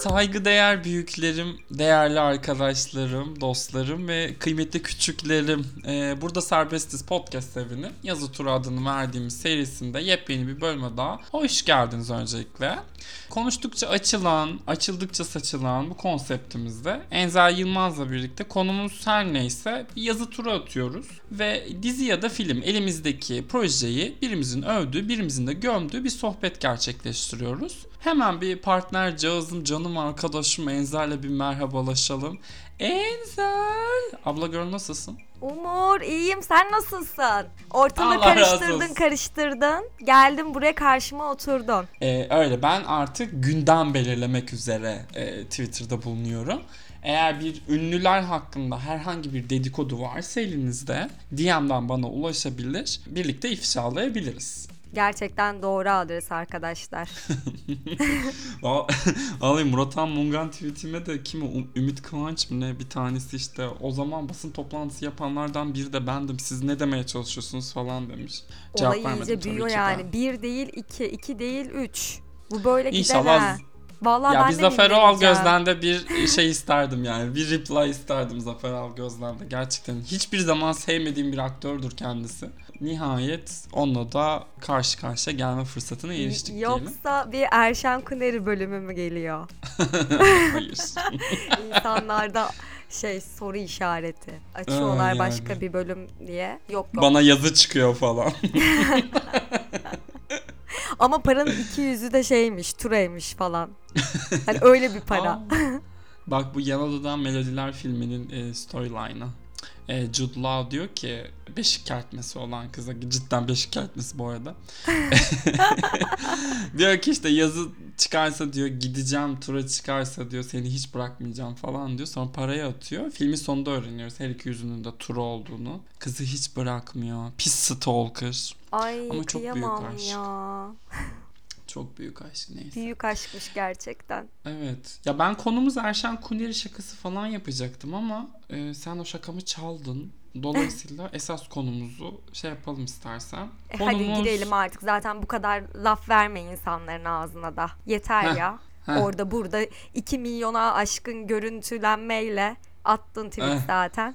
Saygıdeğer büyüklerim, değerli arkadaşlarım, dostlarım ve kıymetli küçüklerim. Ee, burada Serbestiz Podcast evinin yazı turu adını verdiğimiz serisinde yepyeni bir bölüme daha hoş geldiniz öncelikle. Konuştukça açılan, açıldıkça saçılan bu konseptimizde Enzel Yılmaz'la birlikte konumuz her neyse bir yazı turu atıyoruz. Ve dizi ya da film elimizdeki projeyi birimizin övdüğü, birimizin de gömdüğü bir sohbet gerçekleştiriyoruz. Hemen bir partner cağızım, canım arkadaşım Enzel'le bir merhabalaşalım. Enzel! Abla gör nasılsın? Umur iyiyim sen nasılsın? Ortalığı Allah karıştırdın karıştırdın. Geldim buraya karşıma oturdun. Ee, öyle ben artık gündem belirlemek üzere e, Twitter'da bulunuyorum. Eğer bir ünlüler hakkında herhangi bir dedikodu varsa elinizde DM'den bana ulaşabilir. Birlikte ifşalayabiliriz. Gerçekten doğru adres arkadaşlar. Va- Vallahi Murat Han Mungan tweetime de kim o Ü- Ümit Kıvanç mı ne bir tanesi işte o zaman basın toplantısı yapanlardan biri de bendim siz ne demeye çalışıyorsunuz falan demiş. Cevap Olay iyice büyüyor yani. Bir değil iki, iki değil üç. Bu böyle İnşallah gider ha. Vallahi ya ben bir de Zafer. Algöz'den de bir şey isterdim yani. Bir reply isterdim Zafer Algöz'den de. Gerçekten hiçbir zaman sevmediğim bir aktördür kendisi. Nihayet onunla da karşı karşıya gelme fırsatına eriştik diyelim. Yoksa bir Erşen Kuneri bölümü mü geliyor? Hayır. İnsanlarda şey soru işareti. Açıyorlar yani. başka bir bölüm diye. Yok yok. Bana yazı çıkıyor falan. Ama paranın iki yüzü de şeymiş, turaymış falan. Hani öyle bir para. Aa. Bak bu Yan Odadan Melodiler filminin e, storyline'ı. E, Jude Law diyor ki beşik kertmesi olan kıza cidden beşik kertmesi bu arada. diyor ki işte yazı çıkarsa diyor gideceğim tura çıkarsa diyor seni hiç bırakmayacağım falan diyor. Sonra parayı atıyor. Filmin sonunda öğreniyoruz her iki yüzünün de tura olduğunu. Kızı hiç bırakmıyor. Pis stalker. Ay Ama çok büyük aşk. ya. Çok büyük aşk neyse. Büyük aşkmış gerçekten. Evet. Ya ben konumuz Erşen Kuneri şakası falan yapacaktım ama e, sen o şakamı çaldın. Dolayısıyla esas konumuzu şey yapalım istersen. E, Hadi girelim artık. Zaten bu kadar laf verme insanların ağzına da. Yeter Heh, ya. heh. Orada burada 2 milyona aşkın görüntülenmeyle attın tweet zaten.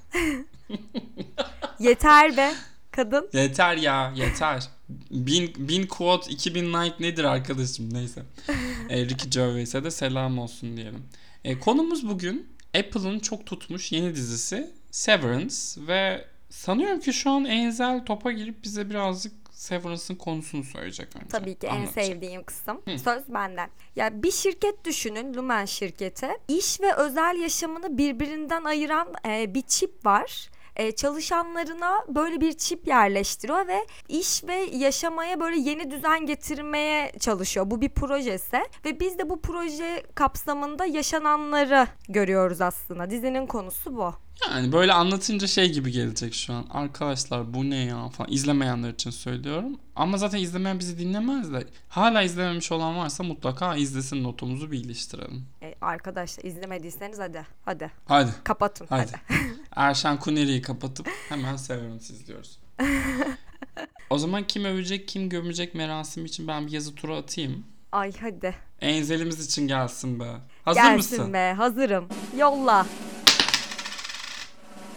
Yeter be kadın. Yeter ya yeter. Bin, bin quote 2000 like nedir arkadaşım neyse. e, Ricky Gervais'e de selam olsun diyelim. E, konumuz bugün Apple'ın çok tutmuş yeni dizisi Severance ve sanıyorum ki şu an Enzel topa girip bize birazcık Severance'ın konusunu söyleyecek önce. Tabii ki en Anlatacak. sevdiğim kısım. Söz benden. Ya bir şirket düşünün, Lumen şirketi. İş ve özel yaşamını birbirinden ayıran e, bir çip var. E, çalışanlarına böyle bir çip yerleştiriyor ve iş ve yaşamaya böyle yeni düzen getirmeye çalışıyor. Bu bir projesi ve biz de bu proje kapsamında yaşananları görüyoruz aslında. Dizinin konusu bu. Yani böyle anlatınca şey gibi gelecek şu an. Arkadaşlar bu ne ya falan. İzlemeyenler için söylüyorum. Ama zaten izlemeyen bizi dinlemez de. Hala izlememiş olan varsa mutlaka izlesin notumuzu bir iliştirelim. E, arkadaşlar izlemediyseniz hadi hadi Hadi. kapatın Hadi. hadi. Erşen Kuneri'yi kapatıp hemen Severance izliyoruz. o zaman kim övecek kim gömecek merasim için ben bir yazı turu atayım. Ay hadi. Enzelimiz için gelsin be. Hazır Gelsin mısın? be hazırım. Yolla.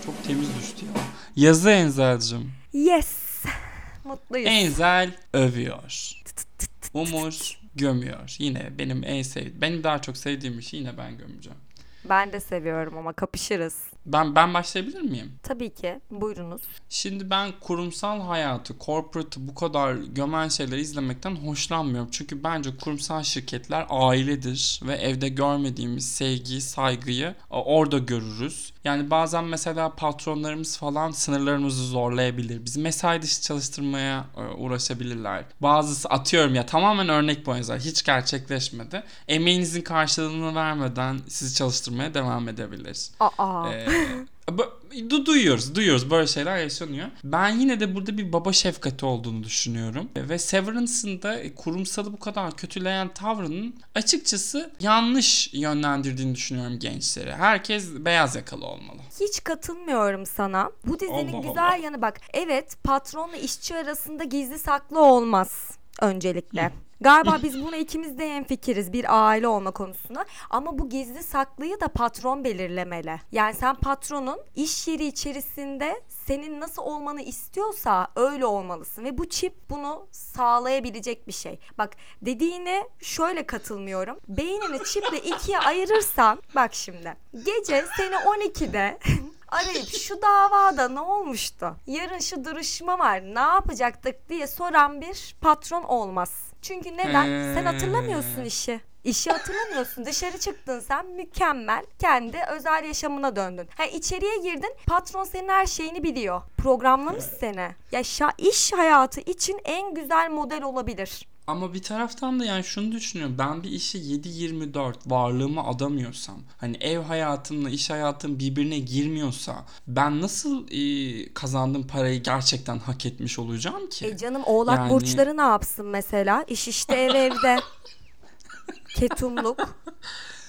Çok temiz düştü ya. Yazı Enzel'cim. Yes. Mutluyuz. Enzel övüyor. Umur gömüyor. Yine benim en sev benim daha çok sevdiğim işi yine ben gömeceğim. Ben de seviyorum ama kapışırız. Ben ben başlayabilir miyim? Tabii ki. Buyurunuz. Şimdi ben kurumsal hayatı, corporate'ı bu kadar gömen şeyleri izlemekten hoşlanmıyorum. Çünkü bence kurumsal şirketler ailedir ve evde görmediğimiz sevgiyi, saygıyı e, orada görürüz. Yani bazen mesela patronlarımız falan sınırlarımızı zorlayabilir. Bizi mesai dışı çalıştırmaya e, uğraşabilirler. Bazısı atıyorum ya tamamen örnek bu yüzden hiç gerçekleşmedi. Emeğinizin karşılığını vermeden sizi çalıştırmaya devam edebilir. Aa. Ee, du- duyuyoruz, duyuyoruz böyle şeyler yaşanıyor. Ben yine de burada bir baba şefkati olduğunu düşünüyorum. Ve Severance'ın da kurumsalı bu kadar kötüleyen tavrının açıkçası yanlış yönlendirdiğini düşünüyorum gençleri. Herkes beyaz yakalı olmalı. Hiç katılmıyorum sana. Bu dizinin Allah güzel Allah. yanı bak. Evet patronla işçi arasında gizli saklı olmaz öncelikle. Galiba biz buna ikimiz de hemfikiriz bir aile olma konusunda. Ama bu gizli saklıyı da patron belirlemeli. Yani sen patronun iş yeri içerisinde senin nasıl olmanı istiyorsa öyle olmalısın. Ve bu çip bunu sağlayabilecek bir şey. Bak dediğine şöyle katılmıyorum. Beynini çiple ikiye ayırırsan bak şimdi. Gece seni 12'de arayıp şu davada ne olmuştu? Yarın şu duruşma var ne yapacaktık diye soran bir patron olmaz. Çünkü neden? Sen hatırlamıyorsun işi. İşi hatırlamıyorsun. Dışarı çıktın sen mükemmel. Kendi özel yaşamına döndün. Ha içeriye girdin. Patron senin her şeyini biliyor. Programlamış seni. Ya şa- iş hayatı için en güzel model olabilir. Ama bir taraftan da yani şunu düşünüyorum. Ben bir işe 7-24 varlığımı adamıyorsam, hani ev hayatımla iş hayatım birbirine girmiyorsa ben nasıl e, kazandığım parayı gerçekten hak etmiş olacağım ki? E canım oğlak Yani- burçları ne yapsın mesela? İş işte ev evde. Ketumluk.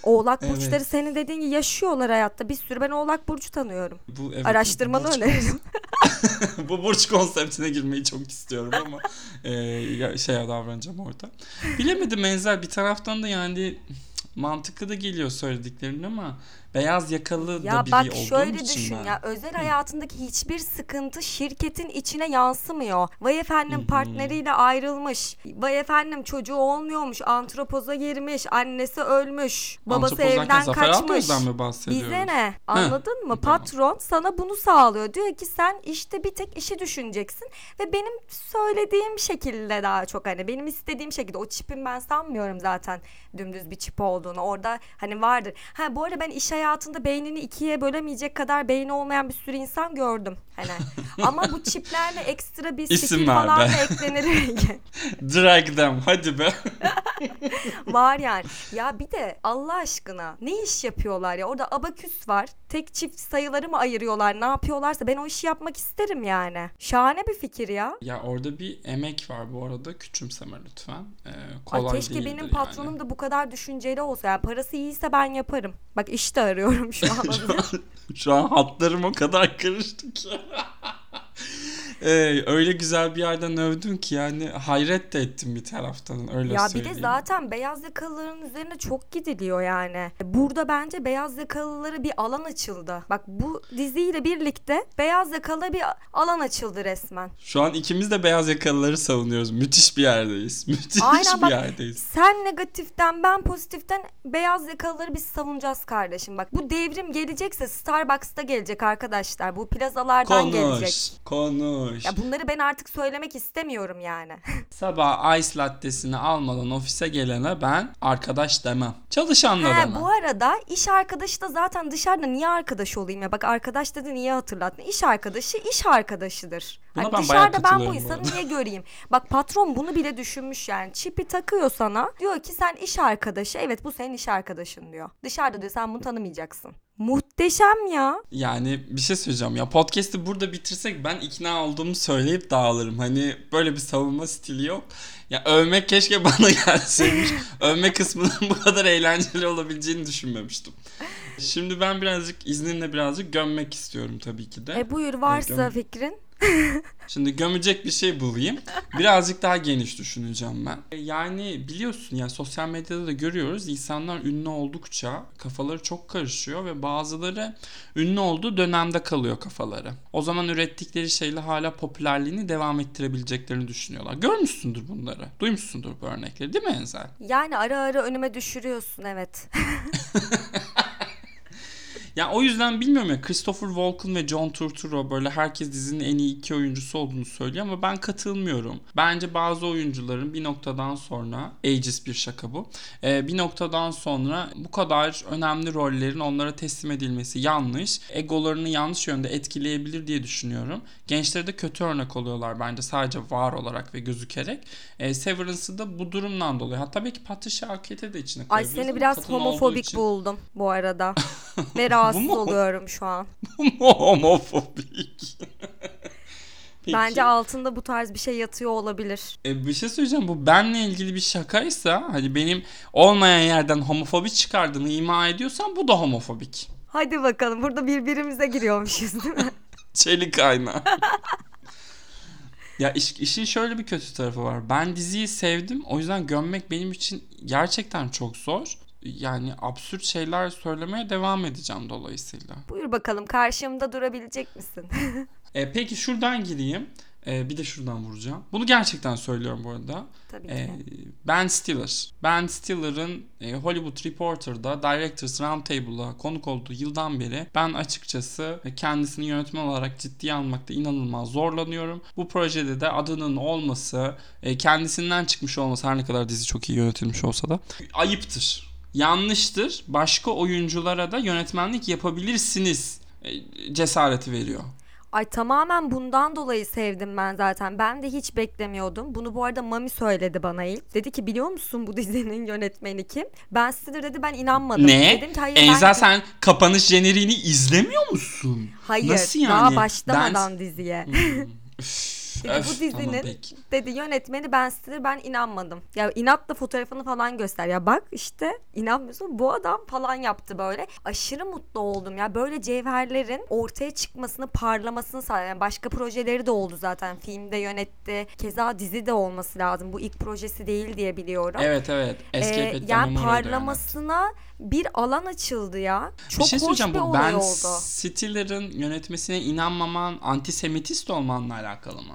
Oğlak Evet. burçları senin dediğin gibi yaşıyorlar hayatta. Bir sürü ben oğlak burcu tanıyorum. Bu evet, Araştırmanı burç- öneririm. bu burç konseptine girmeyi çok istiyorum ama e, şeye davranacağım orada. Bilemedim Enzel bir taraftan da yani mantıklı da geliyor söylediklerimin ama beyaz yakalı da Ya biri bak olduğum şöyle için düşün ben. ya özel hayatındaki hiçbir sıkıntı şirketin içine yansımıyor. Vay efendim partneriyle ayrılmış. Vay efendim çocuğu olmuyormuş. Antropoza girmiş. Annesi ölmüş. Babası evden kaçmış. Mi bahsediyoruz? Bize ne? Anladın mı? Patron sana bunu sağlıyor. Diyor ki sen işte bir tek işi düşüneceksin ve benim söylediğim şekilde daha çok hani benim istediğim şekilde o çipin ben sanmıyorum zaten dümdüz bir çip olduğunu. Orada hani vardır. Ha bu arada ben iş hayatında beynini ikiye bölemeyecek kadar beyni olmayan bir sürü insan gördüm. Hani ama bu çiplerle ekstra bir İsim skill falan da eklenir. Drag them hadi be. var yani. Ya bir de Allah aşkına ne iş yapıyorlar ya? Orada abaküs var. Tek çift sayıları mı ayırıyorlar? Ne yapıyorlarsa ben o işi yapmak isterim yani. Şahane bir fikir ya. Ya orada bir emek var bu arada küçümseme lütfen. Ee, Ay kolay keşke değildir benim yani. patronum da bu kadar düşünceli olsa. Yani parası iyiyse ben yaparım. Bak işte arıyorum şu an. şu, an, şu an hatlarım o kadar karıştı ki. Ee, öyle güzel bir yerden övdün ki yani hayret de ettim bir taraftan öyle ya bir söyleyeyim. de zaten beyaz yakalıların üzerine çok gidiliyor yani. Burada bence beyaz yakalılara bir alan açıldı. Bak bu diziyle birlikte beyaz yakalı bir alan açıldı resmen. Şu an ikimiz de beyaz yakalıları savunuyoruz. Müthiş bir yerdeyiz. Müthiş Aynen bir bak, yerdeyiz. Sen negatiften ben pozitiften beyaz yakalıları biz savunacağız kardeşim. Bak bu devrim gelecekse Starbucks'ta gelecek arkadaşlar. Bu plazalardan gelecek. Konuş. Konuş. Ya bunları ben artık söylemek istemiyorum yani. Sabah ice lattesini almadan ofise gelene ben arkadaş demem. Çalışanla He, demem. bu arada iş arkadaşı da zaten dışarıda niye arkadaş olayım ya? Bak arkadaş dedi niye hatırlattın? İş arkadaşı iş arkadaşıdır. Buna Hani ben bayağı dışarıda ben bu katılıyorum bu insanı arada. niye göreyim? Bak patron bunu bile düşünmüş yani. Çipi takıyor sana. Diyor ki sen iş arkadaşı. Evet bu senin iş arkadaşın diyor. Dışarıda diyor sen bunu tanımayacaksın. Muhteşem ya. Yani bir şey söyleyeceğim ya podcast'i burada bitirsek ben ikna olduğumu söyleyip dağılırım. Hani böyle bir savunma stili yok. Ya övmek keşke bana gelseymiş. Övme kısmının bu kadar eğlenceli olabileceğini düşünmemiştim. Şimdi ben birazcık izninle birazcık gömmek istiyorum tabii ki de. E buyur varsa göm- fikrin. Şimdi gömecek bir şey bulayım. Birazcık daha geniş düşüneceğim ben. Yani biliyorsun ya sosyal medyada da görüyoruz. İnsanlar ünlü oldukça kafaları çok karışıyor ve bazıları ünlü olduğu dönemde kalıyor kafaları. O zaman ürettikleri şeyle hala popülerliğini devam ettirebileceklerini düşünüyorlar. Görmüşsündür bunları. Duymuşsundur bu örnekleri değil mi Enzel? Yani ara ara önüme düşürüyorsun evet. Ya o yüzden bilmiyorum ya Christopher Walken ve John Turturro böyle herkes dizinin en iyi iki oyuncusu olduğunu söylüyor ama ben katılmıyorum. Bence bazı oyuncuların bir noktadan sonra ageist bir şaka bu. Ee, bir noktadan sonra bu kadar önemli rollerin onlara teslim edilmesi yanlış. Egolarını yanlış yönde etkileyebilir diye düşünüyorum. Gençlere de kötü örnek oluyorlar bence sadece var olarak ve gözükerek. Ee, Severance'ı da bu durumdan dolayı. Hatta belki Patricia Arquette'e de içine Ay koyabiliriz seni ama biraz homofobik buldum bu arada. Ve rahatsız mu? oluyorum şu an. Homofobik. Peki. Bence altında bu tarz bir şey yatıyor olabilir. E, bir şey söyleyeceğim. Bu benle ilgili bir şakaysa hani benim olmayan yerden homofobi çıkardığını ima ediyorsan bu da homofobik. Hadi bakalım burada birbirimize giriyormuşuz değil mi? Çelik ayna. Ya iş, işin şöyle bir kötü tarafı var. Ben diziyi sevdim. O yüzden gömmek benim için gerçekten çok zor. Yani absürt şeyler söylemeye devam edeceğim dolayısıyla. Buyur bakalım karşımda durabilecek misin? E, peki şuradan gireyim. E, bir de şuradan vuracağım. Bunu gerçekten söylüyorum bu arada. Tabii ki. E, ben Stiller. Ben Stiller'ın e, Hollywood Reporter'da Directors Roundtable'a konuk olduğu yıldan beri ben açıkçası kendisini yönetmen olarak ciddiye almakta inanılmaz zorlanıyorum. Bu projede de adının olması, e, kendisinden çıkmış olması her ne kadar dizi çok iyi yönetilmiş olsa da ayıptır. Yanlıştır. Başka oyunculara da yönetmenlik yapabilirsiniz e, cesareti veriyor. Ay tamamen bundan dolayı sevdim ben zaten. Ben de hiç beklemiyordum. Bunu bu arada Mami söyledi bana ilk. Dedi ki biliyor musun bu dizinin yönetmeni kim? Ben Stiller dedi ben inanmadım. Ne? Dedim ki hayır ben- Enza sen kapanış jeneriğini izlemiyor musun? Hayır Nasıl yani? daha başlamadan Ben- diziye. Hmm. Dedi, öf, bu dizinin tamam, peki. dedi yönetmeni Ben Stiller ben inanmadım. Ya inatla fotoğrafını falan göster. Ya bak işte inanmıyorsun bu adam falan yaptı böyle. Aşırı mutlu oldum ya. Böyle cevherlerin ortaya çıkmasını parlamasını sağlayan yani başka projeleri de oldu zaten. Filmde yönetti. Keza dizi de olması lazım. Bu ilk projesi değil diye biliyorum. Evet evet. Escape Ee, at the yani parlamasına bir alan açıldı ya. Bir Çok şey hoş söyleyeceğim bir bu olay Ben oldu. Stiller'ın yönetmesine inanmaman antisemitist olmanla alakalı mı?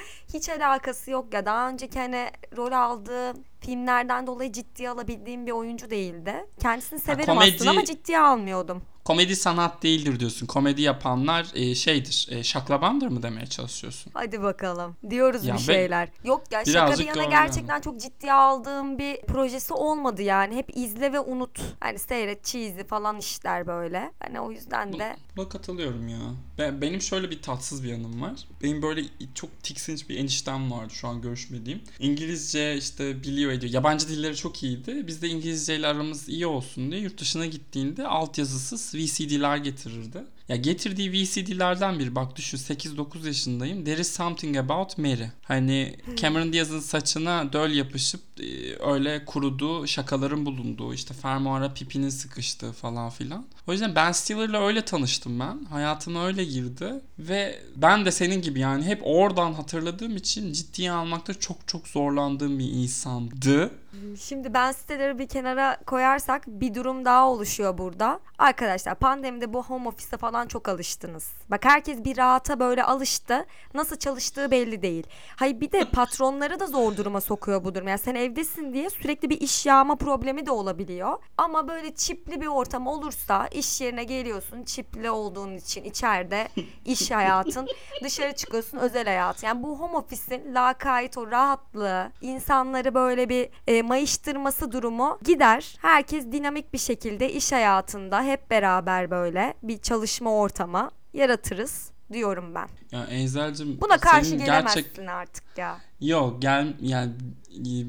Hiç alakası yok ya. Daha önceki hani rol aldığı filmlerden dolayı ciddiye alabildiğim bir oyuncu değildi. Kendisini severim komedi- aslında ama ciddiye almıyordum. Komedi sanat değildir diyorsun. Komedi yapanlar e, şeydir. E, şaklabandır mı demeye çalışıyorsun? Hadi bakalım. Diyoruz Ya bir şeyler. Yok ya şaka bir yana gerçekten çok ciddiye aldığım bir projesi olmadı yani. Hep izle ve unut. Hani seyret cheesy falan işler böyle. Hani o yüzden de Buna katılıyorum ya. Ben, benim şöyle bir tatsız bir yanım var. Benim böyle çok tiksinç bir eniştem vardı şu an görüşmediğim. İngilizce işte biliyor ediyor. Yabancı dilleri çok iyiydi. Biz de İngilizceyle aramız iyi olsun diye yurt dışına gittiğinde altyazısız VCD'ler getirirdi. Ya getirdiği VCD'lerden biri bak düşün 8-9 yaşındayım. There is something about Mary. Hani Cameron Diaz'ın saçına döl yapışıp e, öyle kuruduğu şakaların bulunduğu işte fermuara pipinin sıkıştığı falan filan. O yüzden Ben Stiller'la öyle tanıştım ben. Hayatıma öyle girdi ve ben de senin gibi yani hep oradan hatırladığım için ciddiye almakta çok çok zorlandığım bir insandı. Şimdi ben siteleri bir kenara koyarsak bir durum daha oluşuyor burada. Arkadaşlar pandemide bu home office'e falan çok alıştınız. Bak herkes bir rahata böyle alıştı. Nasıl çalıştığı belli değil. Hayır bir de patronları da zor duruma sokuyor bu durum. Yani sen evdesin diye sürekli bir iş yağma problemi de olabiliyor. Ama böyle çipli bir ortam olursa iş yerine geliyorsun çipli olduğun için içeride iş hayatın dışarı çıkıyorsun özel hayat. Yani bu home office'in lakayt o rahatlığı insanları böyle bir e, mayıştırması durumu gider. Herkes dinamik bir şekilde iş hayatında hep beraber böyle bir çalışma ortamı yaratırız diyorum ben. Ya Enzel'cim Buna karşı gelemezsin gerçek artık ya. Yok gel yani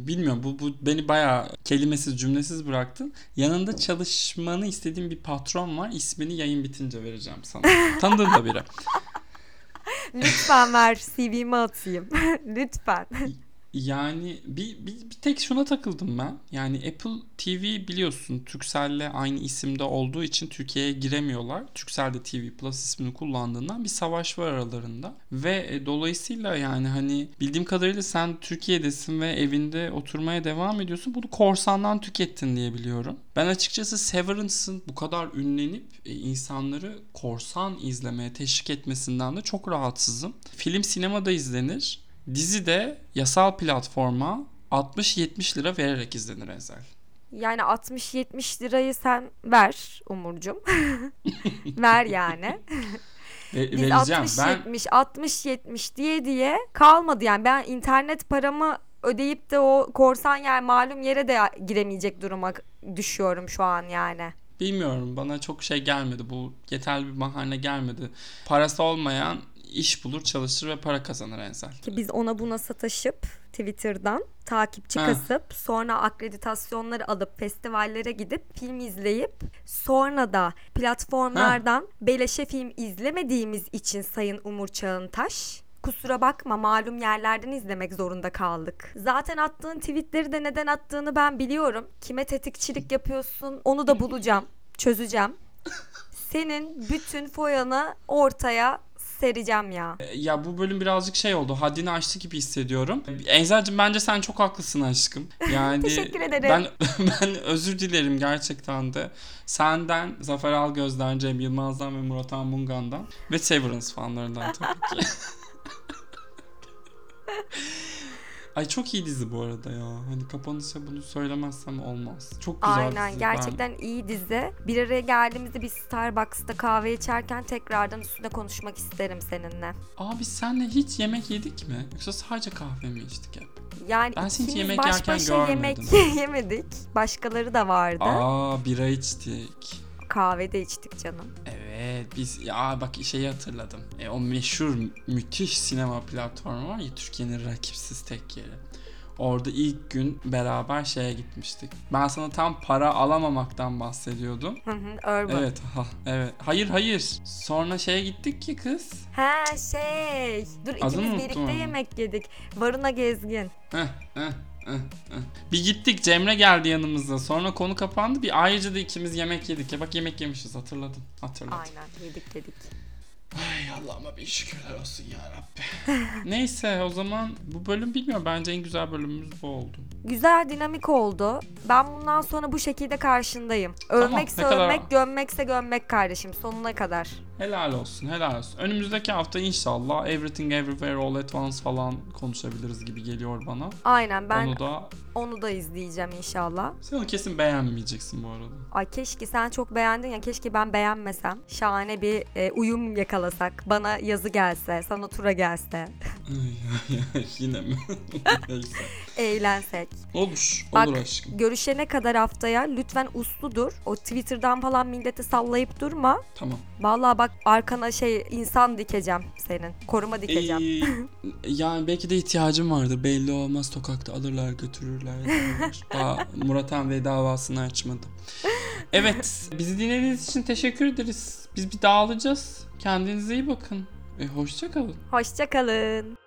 bilmiyorum bu, bu beni bayağı kelimesiz cümlesiz bıraktın. Yanında çalışmanı istediğim bir patron var. İsmini yayın bitince vereceğim sana. Tanıdığın da biri. Lütfen ver CV'mi atayım. Lütfen. Yani bir, bir, bir tek şuna takıldım ben. Yani Apple TV biliyorsun Turkcell'le aynı isimde olduğu için Türkiye'ye giremiyorlar. Turkcell de TV Plus ismini kullandığından bir savaş var aralarında. Ve e, dolayısıyla yani hani bildiğim kadarıyla sen Türkiye'desin ve evinde oturmaya devam ediyorsun. Bunu korsandan tükettin diye biliyorum. Ben açıkçası Severance'ın bu kadar ünlenip e, insanları korsan izlemeye teşvik etmesinden de çok rahatsızım. Film sinemada izlenir. Dizi de yasal platforma 60-70 lira vererek izlenir Ezel. Yani 60-70 lirayı sen ver Umurcum. ver yani. Ve, Biz vereceğim. 60 Ben 70 60 70 diye diye kalmadı yani ben internet paramı ödeyip de o korsan yer malum yere de giremeyecek duruma düşüyorum şu an yani. bilmiyorum bana çok şey gelmedi. Bu yeterli bir bahane gelmedi. Parası olmayan iş bulur, çalışır ve para kazanır Enzel. Ki biz ona buna sataşıp Twitter'dan takipçi Ha. kasıp sonra akreditasyonları alıp festivallere gidip film izleyip sonra da platformlardan beleşe film izlemediğimiz için Sayın Umur Çağıntaş Kusura bakma malum yerlerden izlemek zorunda kaldık. Zaten attığın tweetleri de neden attığını ben biliyorum. Kime tetikçilik yapıyorsun onu da bulacağım, çözeceğim. Senin bütün foyanı ortaya sereceğim ya. E, Ya bu bölüm birazcık şey oldu. Haddini aştı gibi hissediyorum. Eczacığım bence sen çok haklısın aşkım. Yani Teşekkür ederim. Ben ben özür dilerim gerçekten de. Senden, Zafer Algöz'den, Cem Yılmaz'dan ve Murat Anmungan'dan ve Severance fanlarından tabii ki. Ay çok iyi dizi bu arada ya. Hani kapanışa bunu söylemezsem olmaz. Çok güzel Aynen dizi. gerçekten iyi dizi. Bir araya geldiğimizde bir Starbucks'ta kahve içerken tekrardan üstüne konuşmak isterim seninle. Ben... Abi senle hiç yemek yedik mi? Yoksa sadece kahve mi içtik hep? Yani Ben seni hiç yemek baş yerken başa yemek görmedim. yemedik. Başkaları da vardı. Aa bira içtik. Kahve de içtik canım. Evet biz ya bak şeyi hatırladım. E, o meşhur müthiş sinema platformu var ya Türkiye'nin rakipsiz tek yeri. Orada ilk gün beraber şeye gitmiştik. Ben sana tam para alamamaktan bahsediyordum. Hı hı, Urban. Evet, ha, evet. Hayır, hayır. Sonra şeye gittik ki kız. Ha şey. Dur Adını ikimiz birlikte ama. yemek yedik. Varuna Gezgin. Heh, heh. Bir gittik Cemre geldi yanımıza. Sonra konu kapandı. Bir ayrıca da ikimiz yemek yedik. Ya bak yemek yemişiz hatırladım. Hatırladım. Aynen yedik yedik. Ay Allah'ıma bir şükürler olsun ya Rabbi. Neyse o zaman bu bölüm bilmiyorum. Bence en güzel bölümümüz bu oldu. Güzel dinamik oldu. Ben bundan sonra bu şekilde karşındayım. Övmekse ne kadar- gömmekse gömmek kardeşim sonuna kadar. Helal olsun, helal olsun. Önümüzdeki hafta inşallah Everything Everywhere All At Once falan konuşabiliriz gibi geliyor bana. Aynen ben Onu da onu da izleyeceğim inşallah. sen onu kesin beğenmeyeceksin bu arada. Ay keşke sen çok beğendin ya keşke ben beğenmesem. Şahane bir e, uyum yakalasak. Bana yazı gelse, sana tura gelse. Yine mi? Neyse. Eğlensek. Olur, Bak, olur aşkım. Görüşene kadar haftaya lütfen uslu dur. O Twitter'dan falan milleti sallayıp durma. Tamam. Vallahi bak arkana şey insan dikeceğim senin. Koruma dikeceğim. Ee, yani belki de ihtiyacım vardır. Belli olmaz sokakta alırlar götürürler. ederler. Daha Murat Han Bey davasını açmadı. Evet bizi dinlediğiniz için teşekkür ederiz. Biz bir dağılacağız. Kendinize iyi bakın. E, hoşça kalın. Hoşça kalın.